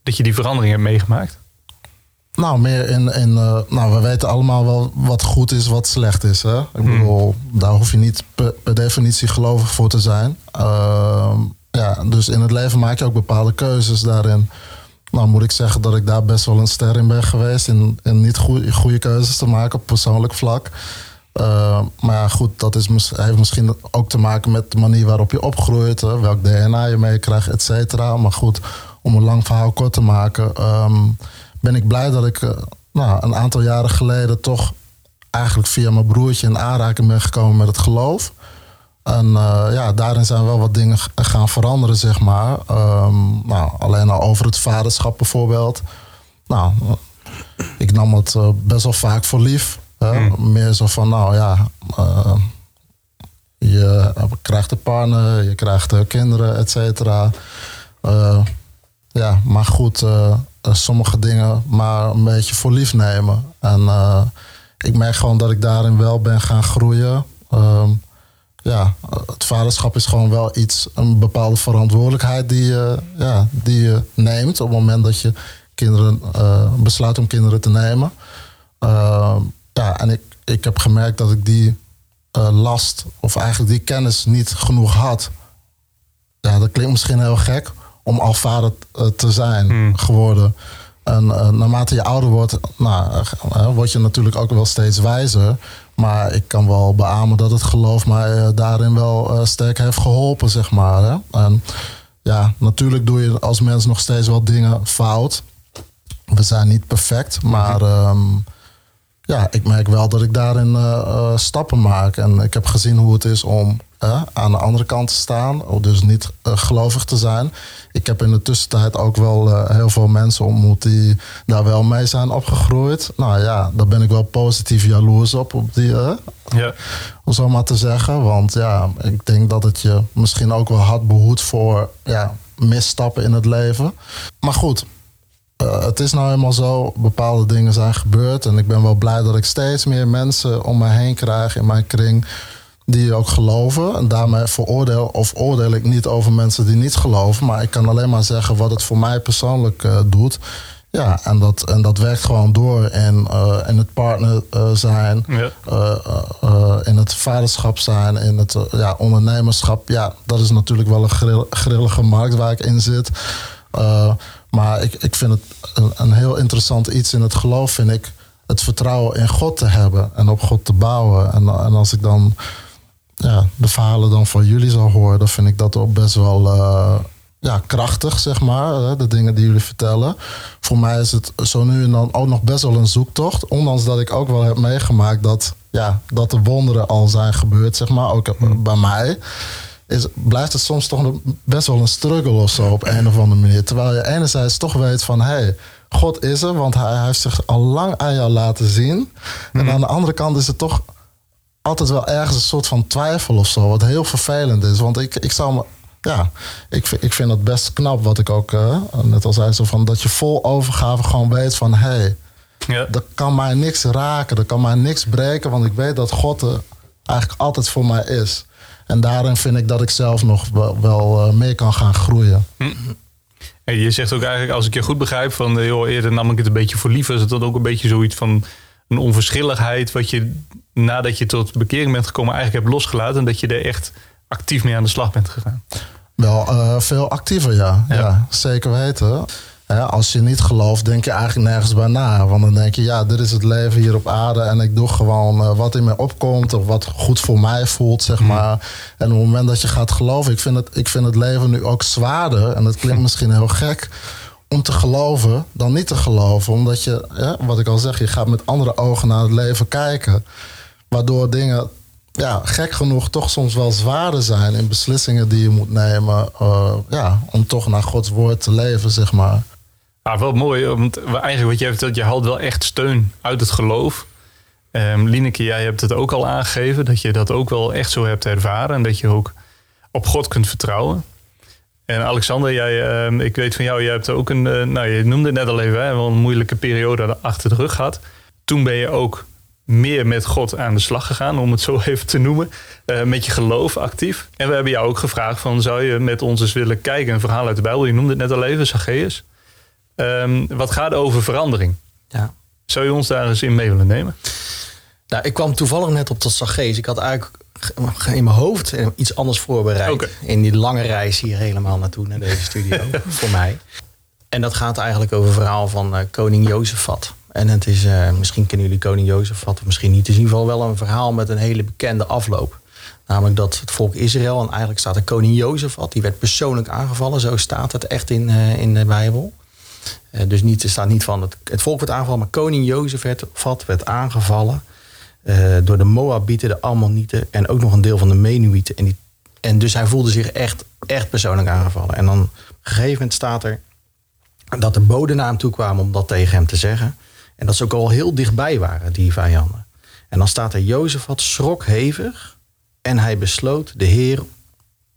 dat je die verandering hebt meegemaakt? Nou, meer in. in uh, nou, we weten allemaal wel wat goed is, wat slecht is. Hè? Ik hmm. bedoel, daar hoef je niet per, definitie gelovig voor te zijn. Uh, ja, dus in het leven maak je ook bepaalde keuzes daarin. Nou, moet ik zeggen dat ik daar best wel een ster in ben geweest. In, in niet goede, goede keuzes te maken op persoonlijk vlak. Uh, maar ja, goed, dat is, heeft misschien ook te maken met de manier waarop je opgroeit. Hè? Welk DNA je meekrijgt, et cetera. Maar goed, om een lang verhaal kort te maken, um, ben ik blij dat ik uh, nou, een aantal jaren geleden toch eigenlijk via mijn broertje in aanraking ben gekomen met het geloof. En uh, ja, daarin zijn wel wat dingen gaan veranderen, zeg maar. Um, nou, alleen al over het vaderschap bijvoorbeeld. Nou, ik nam het uh, best wel vaak voor lief. Mm. Meer zo van, nou ja, uh, je krijgt een partner, je krijgt kinderen, et cetera. Ja, maar goed, sommige dingen maar een beetje voor lief nemen. En uh, ik merk gewoon dat ik daarin wel ben gaan groeien. Um, ja, het vaderschap is gewoon wel iets, een bepaalde verantwoordelijkheid die je, ja, die je neemt op het moment dat je kinderen uh, besluit om kinderen te nemen. Uh, ja, en ik, ik heb gemerkt dat ik die last, of eigenlijk die kennis niet genoeg had. Ja, dat klinkt misschien heel gek om al vader eh, te zijn hmm. geworden. En uh, naarmate je ouder wordt, nou, uh, word je natuurlijk ook wel steeds wijzer. Maar ik kan wel beamen dat het geloof mij daarin wel sterk heeft geholpen, zeg maar. Hè? En ja, natuurlijk doe je als mens nog steeds wel dingen fout. We zijn niet perfect, maar um, ja, ik merk wel dat ik daarin stappen maak. En ik heb gezien hoe het is om aan de andere kant te staan. Dus niet uh, gelovig te zijn. Ik heb in de tussentijd ook wel uh, heel veel mensen ontmoet die daar wel mee zijn opgegroeid. Nou ja, daar ben ik wel positief jaloers op. op die, ja. Om zo maar te zeggen. Want ja, ik denk dat het je misschien ook wel had behoed voor ja, misstappen in het leven. Maar goed, het is nou helemaal zo, bepaalde dingen zijn gebeurd. En ik ben wel blij dat ik steeds meer mensen om me heen krijg in mijn kring die ook geloven. En daarmee veroordeel of oordeel ik niet over mensen die niet geloven. Maar ik kan alleen maar zeggen wat het voor mij persoonlijk uh, doet. Ja, en dat, en dat werkt gewoon door in, uh, in het partner uh, zijn, ja. in het vaderschap zijn, in het ja, ondernemerschap. Ja, dat is natuurlijk wel een grill, grillige markt waar ik in zit. maar ik, ik vind het een, een heel interessant iets in het geloof, vind ik. Het vertrouwen in God te hebben en op God te bouwen. En, en als ik dan ja, de verhalen dan van jullie zal horen, dan vind ik dat ook best wel uh, ja, krachtig, zeg maar. Hè, de dingen die jullie vertellen. Voor mij is het zo nu en dan ook nog best wel een zoektocht. Ondanks dat ik ook wel heb meegemaakt dat ja, dat de wonderen al zijn gebeurd, zeg maar, ook bij mij, is, blijft het soms toch best wel een struggle of zo op een of andere manier. Terwijl je enerzijds toch weet van, hé, hey, God is er, want hij, heeft zich al lang aan jou laten zien. En aan de andere kant is het toch altijd wel ergens een soort van twijfel of zo, wat heel vervelend is. Want ik, ik zou me ja, ik, vind, ik vind het best knap wat ik ook uh, net al zei. Zo van dat je vol overgave gewoon weet van hé, hey, ja. er kan mij niks raken, er kan mij niks breken, want ik weet dat God er eigenlijk altijd voor mij is. En daarin vind ik dat ik zelf nog wel, wel uh, meer kan gaan groeien. Hm. En je zegt ook eigenlijk, als ik je goed begrijp, van eh, joh, eerder nam ik het een beetje voor lief. Is het dan ook een beetje zoiets van een onverschilligheid, wat je nadat je tot bekering bent gekomen eigenlijk hebt losgelaten. En dat je er echt actief mee aan de slag bent gegaan? Wel uh, veel actiever, ja. ja. zeker weten. als je niet gelooft, denk je eigenlijk nergens bij na. Want dan denk je, ja, dit is het leven hier op aarde. En ik doe gewoon uh, wat in me opkomt. Of wat goed voor mij voelt, zeg hmm. maar. En op het moment dat je gaat geloven. Ik vind het, ik vind het leven nu ook zwaarder. En dat klinkt misschien heel gek om te geloven dan niet te geloven. Omdat je, wat ik al zeg, je gaat met andere ogen naar het leven kijken. Waardoor dingen ja, gek genoeg toch soms wel zwaarder zijn in beslissingen die je moet nemen. Uh, ja, om toch naar Gods woord te leven, zeg maar. Ja, wel mooi, want eigenlijk wat jij vertelt, je haalt wel echt steun uit het geloof. Um, Lineke, jij hebt het ook al aangegeven, dat je dat ook wel echt zo hebt ervaren. En dat je ook op God kunt vertrouwen. En Alexander, jij, uh, ik weet van jou, jij hebt ook een, uh, nou je noemde het net al even, hè, wel een moeilijke periode achter de rug gehad. Toen ben je ook meer met God aan de slag gegaan, om het zo even te noemen. Uh, met je geloof actief. En we hebben jou ook gevraagd van, zou je met ons eens willen kijken? Een verhaal uit de Bijbel, je noemde het net al even, Zacchaeus. Um, wat gaat over verandering? Ja. Zou je ons daar eens in mee willen nemen? Nou, ik kwam toevallig net op dat Zacchaeus. Ik had eigenlijk in mijn hoofd iets anders voorbereid. In die lange reis hier helemaal naartoe, naar deze studio, voor mij. En dat gaat eigenlijk over het verhaal van uh, koning Jozefat. En het is, uh, misschien kennen jullie koning Jozef, of misschien niet. Het is in ieder geval wel een verhaal met een hele bekende afloop. Namelijk dat het volk Israël, en eigenlijk staat er koning Jozef, die werd persoonlijk aangevallen. Zo staat het echt in, uh, in de Bijbel. Uh, dus niet, er staat niet van het, het volk werd aangevallen, maar koning Jozef werd, werd aangevallen. door de Moabieten, de Ammonieten en ook nog een deel van de Menuïten. En, en dus hij voelde zich echt, echt persoonlijk aangevallen. En dan op een gegeven moment staat er dat de boden naar hem toe kwamen om dat tegen hem te zeggen. En dat ze ook al heel dichtbij waren, die vijanden. En dan staat er, Jozef had schrok hevig en hij besloot de Heer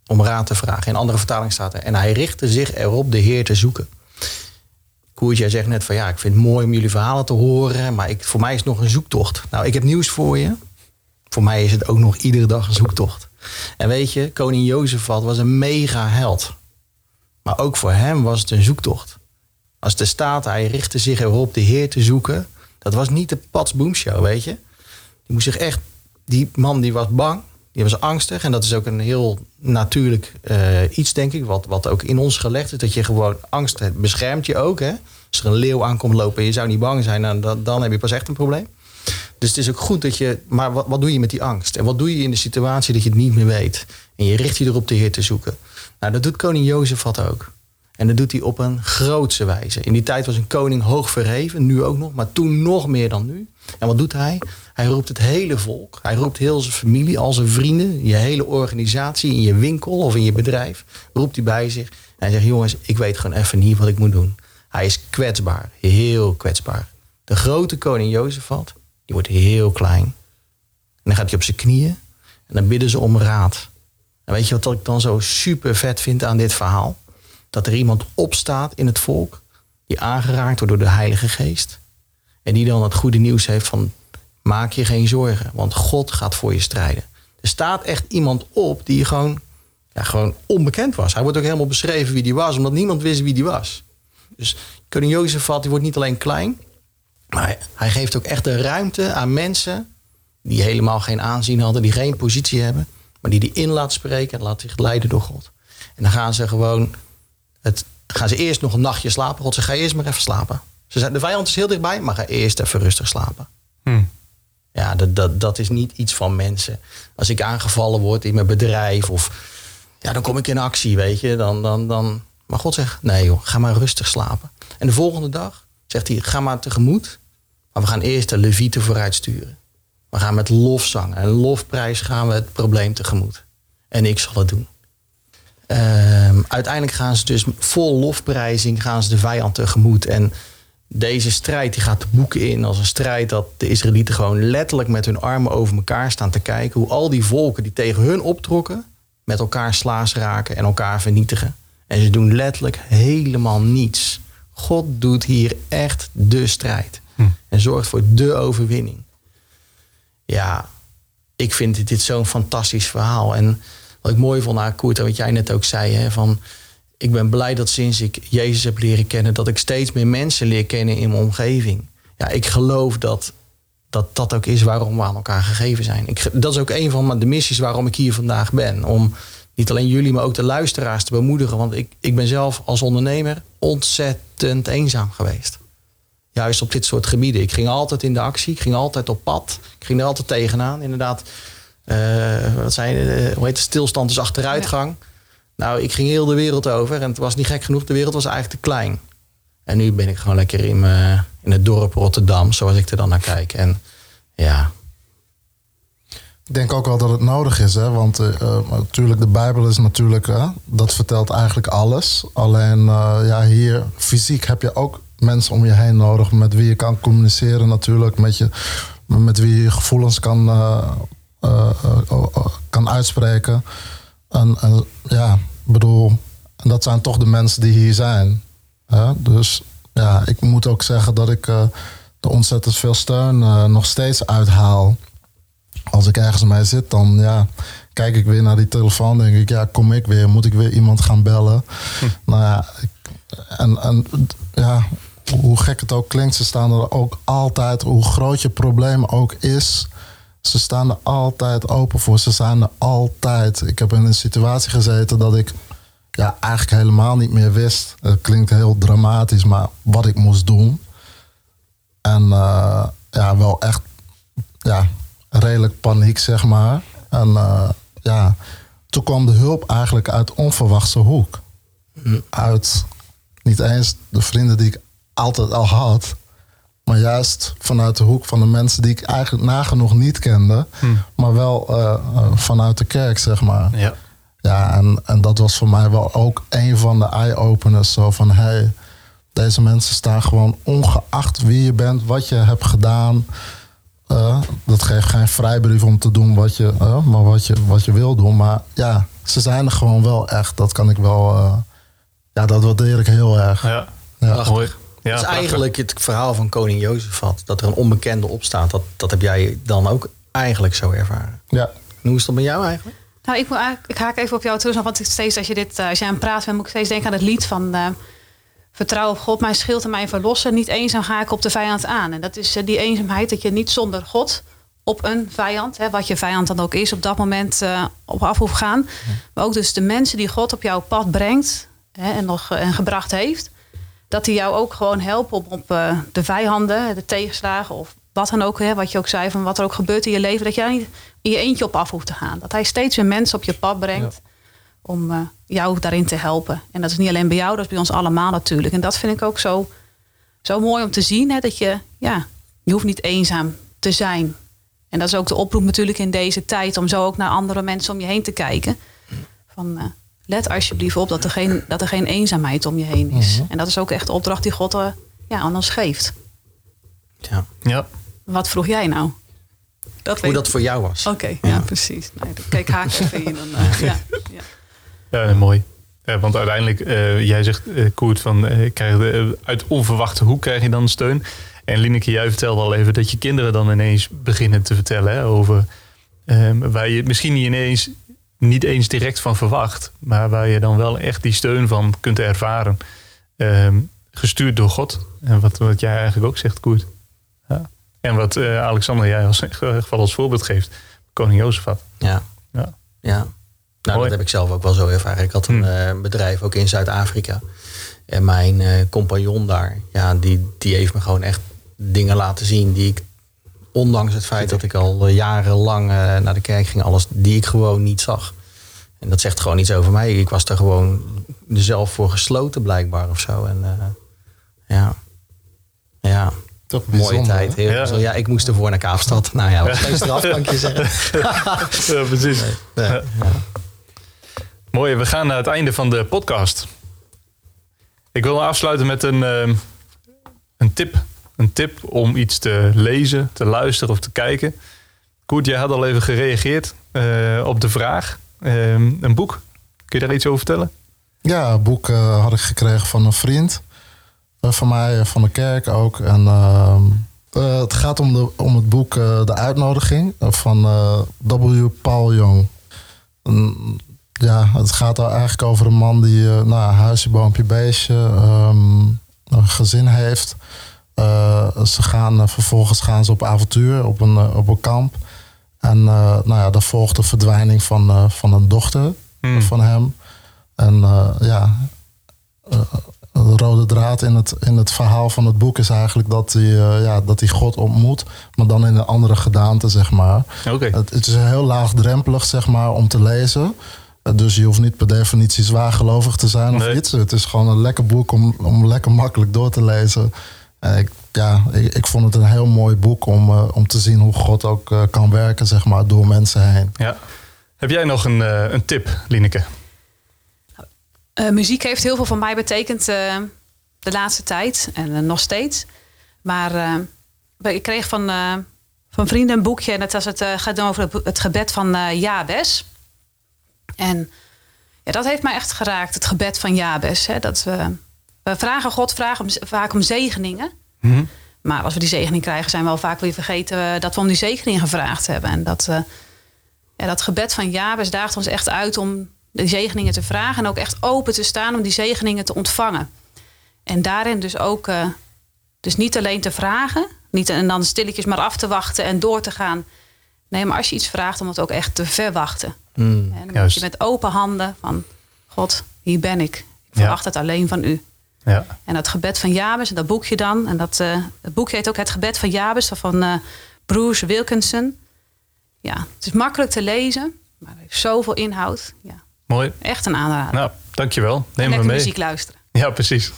om raad te vragen. In andere vertaling staat er, en hij richtte zich erop de Heer te zoeken. Koert, zegt net van ja, ik vind het mooi om jullie verhalen te horen, maar ik, voor mij is het nog een zoektocht. Nou, ik heb nieuws voor je. Voor mij is het ook nog iedere dag een zoektocht. En weet je, koning Jozefat was een mega held. Maar ook voor hem was het een zoektocht. Als de staat, hij richtte zich erop de Heer te zoeken. Dat was niet de Pats Boom Show, weet je. Die moest zich echt, die man die was bang, die was angstig. En dat is ook een heel natuurlijk uh, iets, denk ik, wat, wat ook in ons gelegd is. Dat je gewoon angst hebt, beschermt je ook. Hè? Als er een leeuw aankomt lopen en je zou niet bang zijn, dan, dan heb je pas echt een probleem. Dus het is ook goed dat je, maar wat, wat doe je met die angst? En wat doe je in de situatie dat je het niet meer weet? En je richt je erop de Heer te zoeken. Nou, dat doet koning Jozef wat ook. En dat doet hij op een grootse wijze. In die tijd was een koning hoog verheven, nu ook nog, maar toen nog meer dan nu. En wat doet hij? Hij roept het hele volk. Hij roept heel zijn familie, al zijn vrienden, je hele organisatie, in je winkel of in je bedrijf. Roept hij bij zich. En hij zegt: Jongens, ik weet gewoon even niet wat ik moet doen. Hij is kwetsbaar, heel kwetsbaar. De grote koning Jozefat, die wordt heel klein. En dan gaat hij op zijn knieën en dan bidden ze om raad. En weet je wat ik dan zo super vet vind aan dit verhaal? Dat er iemand opstaat in het volk die aangeraakt wordt door de Heilige Geest. En die dan het goede nieuws heeft van maak je geen zorgen, want God gaat voor je strijden. Er staat echt iemand op die gewoon, ja, gewoon onbekend was. Hij wordt ook helemaal beschreven wie die was, omdat niemand wist wie die was. Dus koning Jozefat, die wordt niet alleen klein, maar hij geeft ook echt de ruimte aan mensen die helemaal geen aanzien hadden, die geen positie hebben, maar die die in laat spreken en laat zich leiden door God. En dan gaan ze gewoon het, gaan ze eerst nog een nachtje slapen. God zegt, ga eerst maar even slapen. Ze zei, de vijand is heel dichtbij, maar ga eerst even rustig slapen. Hmm. Ja, dat, dat, dat is niet iets van mensen. Als ik aangevallen word in mijn bedrijf of ja, dan kom ik in actie, weet je. Dan, dan, dan... Maar God zegt, nee joh, ga maar rustig slapen. En de volgende dag zegt hij, ga maar tegemoet. Maar we gaan eerst de levieten vooruit sturen. We gaan met lofzang en lofprijs gaan we het probleem tegemoet. En ik zal het doen. Ehm, uiteindelijk gaan ze dus vol lofprijzing gaan ze de vijand tegemoet. En deze strijd die gaat de boeken in als een strijd dat de Israëlieten gewoon letterlijk met hun armen over elkaar staan te kijken. Hoe al die volken die tegen hun optrokken, met elkaar slaas raken en elkaar vernietigen. En ze doen letterlijk helemaal niets. God doet hier echt de strijd. En zorgt voor de overwinning. Ja, ik vind dit, dit zo'n fantastisch verhaal. En wat ik mooi vond aan Koert, wat jij net ook zei, hè, van ik ben blij dat sinds ik Jezus heb leren kennen, dat ik steeds meer mensen leer kennen in mijn omgeving. Ja, ik geloof dat dat, dat ook is waarom we aan elkaar gegeven zijn. Ik, dat is ook een van de missies waarom ik hier vandaag ben. Om niet alleen jullie, maar ook de luisteraars te bemoedigen. Want ik, ik ben zelf als ondernemer ontzettend eenzaam geweest. Juist op dit soort gebieden. Ik ging altijd in de actie, ik ging altijd op pad. Ik ging er altijd tegenaan. Inderdaad, wat zei je, hoe heet het, stilstand is achteruitgang. Nou, ik ging heel de wereld over en het was niet gek genoeg. De wereld was eigenlijk te klein. En nu ben ik gewoon lekker in, me, in het dorp Rotterdam, zoals ik er dan naar kijk. En ja. Ik denk ook wel dat het nodig is, hè? want uh, natuurlijk, de Bijbel is natuurlijk, uh, dat vertelt eigenlijk alles. Alleen ja, hier fysiek heb je ook mensen om je heen nodig met wie je kan communiceren, natuurlijk, met, je, met wie je gevoelens kan, kan uitspreken. En, en ja, bedoel, en dat zijn toch de mensen die hier zijn. Hè? Dus ja, ik moet ook zeggen dat ik uh, er ontzettend veel steun uh, nog steeds uithaal. Als ik ergens mee zit, dan ja, kijk ik weer naar die telefoon. Denk ik, ja, kom ik weer? Moet ik weer iemand gaan bellen? Hm. Nou ja, ik, en, en ja, hoe gek het ook klinkt, ze staan er ook altijd, hoe groot je probleem ook is, ze staan er altijd open voor. Ze zijn er altijd. Ik heb in een situatie gezeten dat ik ja, eigenlijk helemaal niet meer wist. Het klinkt heel dramatisch, maar wat ik moest doen. En uh, ja, wel echt ja, redelijk paniek, zeg maar. En uh, ja, toen kwam de hulp eigenlijk uit onverwachte hoek. Uit niet eens de vrienden die ik altijd al had. Maar juist vanuit de hoek van de mensen die ik eigenlijk nagenoeg niet kende. Hmm. Maar wel uh, vanuit de kerk, zeg maar. Ja, ja en, en dat was voor mij wel ook een van de eye-openers. Zo van, hey, deze mensen staan gewoon ongeacht wie je bent, wat je hebt gedaan. Uh, dat geeft geen vrijbrief om te doen wat je, uh, maar wat, je, wat je wil doen. Maar ja, ze zijn er gewoon wel echt. Dat kan ik wel. Uh, ja, dat waardeer ik heel erg. Ja, ja. mooi. Ja, dat is eigenlijk het verhaal van koning Jozefat. Dat er een onbekende opstaat. Dat, dat heb jij dan ook eigenlijk zo ervaren. Ja. En hoe is dat bij jou eigenlijk? Nou, ik, moet ik haak even op jou terug. Want steeds als je, dit, als je aan het praten bent, moet ik steeds denken aan het lied van... Uh, Vertrouw op God, mijn schild en mijn verlossen. Niet eenzaam ga ik op de vijand aan. En dat is uh, die eenzaamheid dat je niet zonder God op een vijand, hè, wat je vijand dan ook is, op dat moment uh, op af hoeft gaan. Maar ook dus de mensen die God op jouw pad brengt hè, en nog en gebracht heeft dat die jou ook gewoon helpen om op uh, de vijanden, de tegenslagen of wat dan ook, hè, wat je ook zei, van wat er ook gebeurt in je leven, dat daar niet in je eentje op af hoeft te gaan. Dat hij steeds weer mensen op je pad brengt om uh, jou daarin te helpen. En dat is niet alleen bij jou, dat is bij ons allemaal natuurlijk. En dat vind ik ook zo, zo mooi om te zien, hè, dat je, ja, je hoeft niet eenzaam te zijn. En dat is ook de oproep natuurlijk in deze tijd, om zo ook naar andere mensen om je heen te kijken. Van, uh, let alsjeblieft op dat er geen, dat er geen eenzaamheid om je heen is. Mhm. En dat is ook echt de opdracht die God uh, ja, aan ons geeft. Ja. ja. Wat vroeg jij nou? Dat Hoe dat voor jou was. Oké, ja. precies. Nee, kijk haak even in. Dan, uh, ja, ja. ja, mooi. Ja, want uiteindelijk, uh, jij zegt, Koert, van, krijg uit onverwachte hoek krijg je dan steun. En Lineke, jij vertelde al even dat je kinderen dan ineens beginnen te vertellen hè, over... Um, waar je misschien niet ineens niet eens direct van verwacht, maar waar je dan wel echt die steun van kunt ervaren. Ehm, gestuurd door God. En wat, wat jij eigenlijk ook zegt, Koert. Ja. En wat uh, Alexander jij als geval als voorbeeld geeft, koning Jozefat. Ja. ja. ja. Nou, dat heb ik zelf ook wel zo ervaren. Ik had een uh, bedrijf ook in Zuid-Afrika. En mijn uh, compagnon daar, ja, die, die heeft me gewoon echt dingen laten zien die ik Ondanks het feit dat ik al eh, jarenlang eh, naar de kerk ging, alles die ik gewoon niet zag. En dat zegt gewoon iets over mij. Ik was er gewoon zelf voor gesloten blijkbaar of zo. En uh, ja. Ja. Toch Mooie tijd. Heel Ja. ja, ik moest ervoor naar Kaapstad. Nou ja, was geen straf, kan ik je zeggen. Ja, precies. Nee. Ja. Mooi, we gaan naar het einde van de podcast. Ik wil afsluiten met een, een tip. Een tip om iets te lezen, te luisteren of te kijken. Koert, jij had al even gereageerd eh, op de vraag. Ehm, een boek. Kun je daar iets over vertellen? Ja, een boek eh, had ik gekregen van een vriend. eh, van mij, van de kerk ook. En ehm, eh, het gaat om, de, om het boek De Uitnodiging van W. Paul Jong. Ja, het gaat eigenlijk over een man die nou, huisje, boompje, beestje, ehm, een gezin heeft. Eh, ze gaan, eh, vervolgens gaan ze op avontuur op een, eh, op een kamp. En nou ja, dan volgt de verdwijning van, van een dochter Hmm. van hem. En ja, de rode draad in het, in het verhaal van het boek is eigenlijk dat hij, ja, dat hij God ontmoet, maar dan in een andere gedaante, zeg maar. Het, het is heel laagdrempelig, zeg maar, om te lezen. Dus je hoeft niet per definitie zwaargelovig te zijn of Nee. iets. Het is gewoon een lekker boek om, om lekker makkelijk door te lezen. En ik, ja, ik, ik vond het een heel mooi boek om, eh, om te zien hoe God ook eh, kan werken, zeg maar, door mensen heen. Ja. Heb jij nog een, eh, een tip, Lineke? Eh, muziek heeft heel veel voor mij betekend eh, de laatste tijd en eh, nog steeds. Maar eh, ik kreeg van, eh, van vrienden een boekje en dat was het, eh, gaat over het, het gebed van eh Jabes. En ja, dat heeft mij echt geraakt, het gebed van Jabes. Hè, dat we, we vragen God vragen om, vaak om zegeningen. Mhm. Maar als we die zegening krijgen, zijn we al vaak weer vergeten eh, dat we om die zegening gevraagd hebben. En dat, eh, ja, dat gebed van Jabes daagt ons echt uit om die zegeningen te vragen. En ook echt open te staan om die zegeningen te ontvangen. En daarin dus ook, eh, dus niet alleen te vragen. Niet en dan stilletjes maar af te wachten en door te gaan. Nee, maar als je iets vraagt, om het ook echt te verwachten. Mm. En dan moet Juist. je met open handen van... God, hier ben ik. Ik verwacht het alleen van u. Ja. En dat gebed van Jabes, en dat boekje dan. En dat eh, het boekje heet ook Het gebed van Jabes van eh, Bruce Wilkinson. Ja, het is makkelijk te lezen, maar het heeft zoveel inhoud. Ja, Mooi. echt een aanrader. Nou, dankjewel. Neem me mee. muziek luisteren. Ja, precies.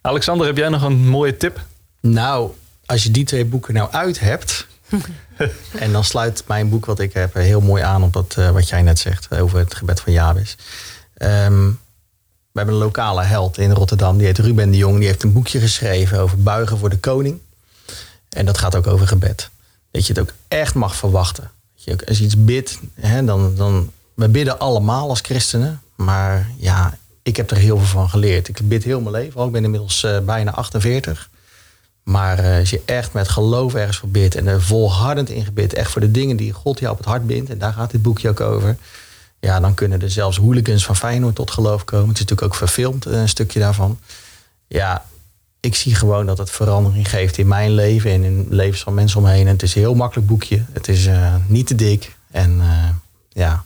Alexander, heb jij nog een mooie tip? Nou, als je die twee boeken nou uit hebt. en dan sluit mijn boek wat ik heb heel mooi aan op wat, eh, wat jij net zegt over het gebed van Jabes. Ehm, we hebben een lokale held in Rotterdam, die heet Ruben de Jong. Die heeft een boekje geschreven over buigen voor de koning. En dat gaat ook over gebed. Dat je het ook echt mag verwachten. Dat je ook, als je iets bidt, hè, dan, dan... We bidden allemaal als christenen. Maar ja, ik heb er heel veel van geleerd. Ik bid heel mijn leven al. Ik ben inmiddels eh, bijna 48. Maar eh, als je echt met geloof ergens voor bidt en er volhardend in gebid, echt voor de dingen die God jou op het hart bindt, en daar gaat dit boekje ook over, ja, dan kunnen er zelfs hooligans van Feyenoord tot geloof komen. Het is natuurlijk ook verfilmd, eh, een stukje daarvan. Ja, ik zie gewoon dat het verandering geeft in mijn leven en in levens van mensen omheen. En het is een heel makkelijk boekje. Het is eh, niet te dik en eh, ja,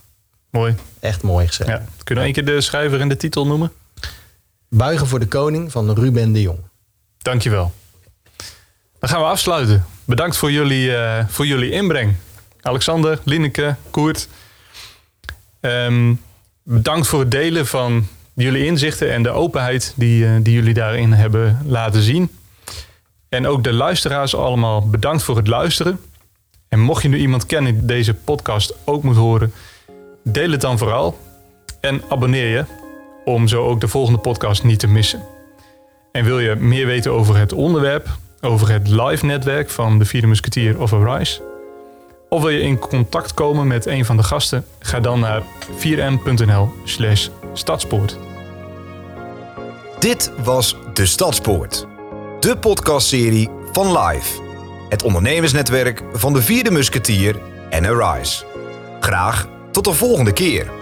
Mooi. echt mooi geschreven. Ja. Kun je één keer de schrijver en de titel noemen? Buigen voor de koning van Ruben de Jong. Dankjewel. Dan gaan we afsluiten. Bedankt voor jullie, voor jullie inbreng. Alexander, Lineke, Koert. Ehm, bedankt voor het delen van jullie inzichten en de openheid die, eh, die jullie daarin hebben laten zien. En ook de luisteraars allemaal bedankt voor het luisteren. En mocht je nu iemand kennen die deze podcast ook moet horen, deel het dan vooral. En abonneer je om zo ook de volgende podcast niet te missen. En wil je meer weten over het onderwerp, over het live netwerk van de Vierde Musketeer of Arise? Of wil je in contact komen met een van de gasten? Ga dan naar 4m.nl slash stadspoort. Dit was De Stadspoort. De podcastserie van Live. Het ondernemersnetwerk van de vierde musketier en Arise. Graag tot de volgende keer.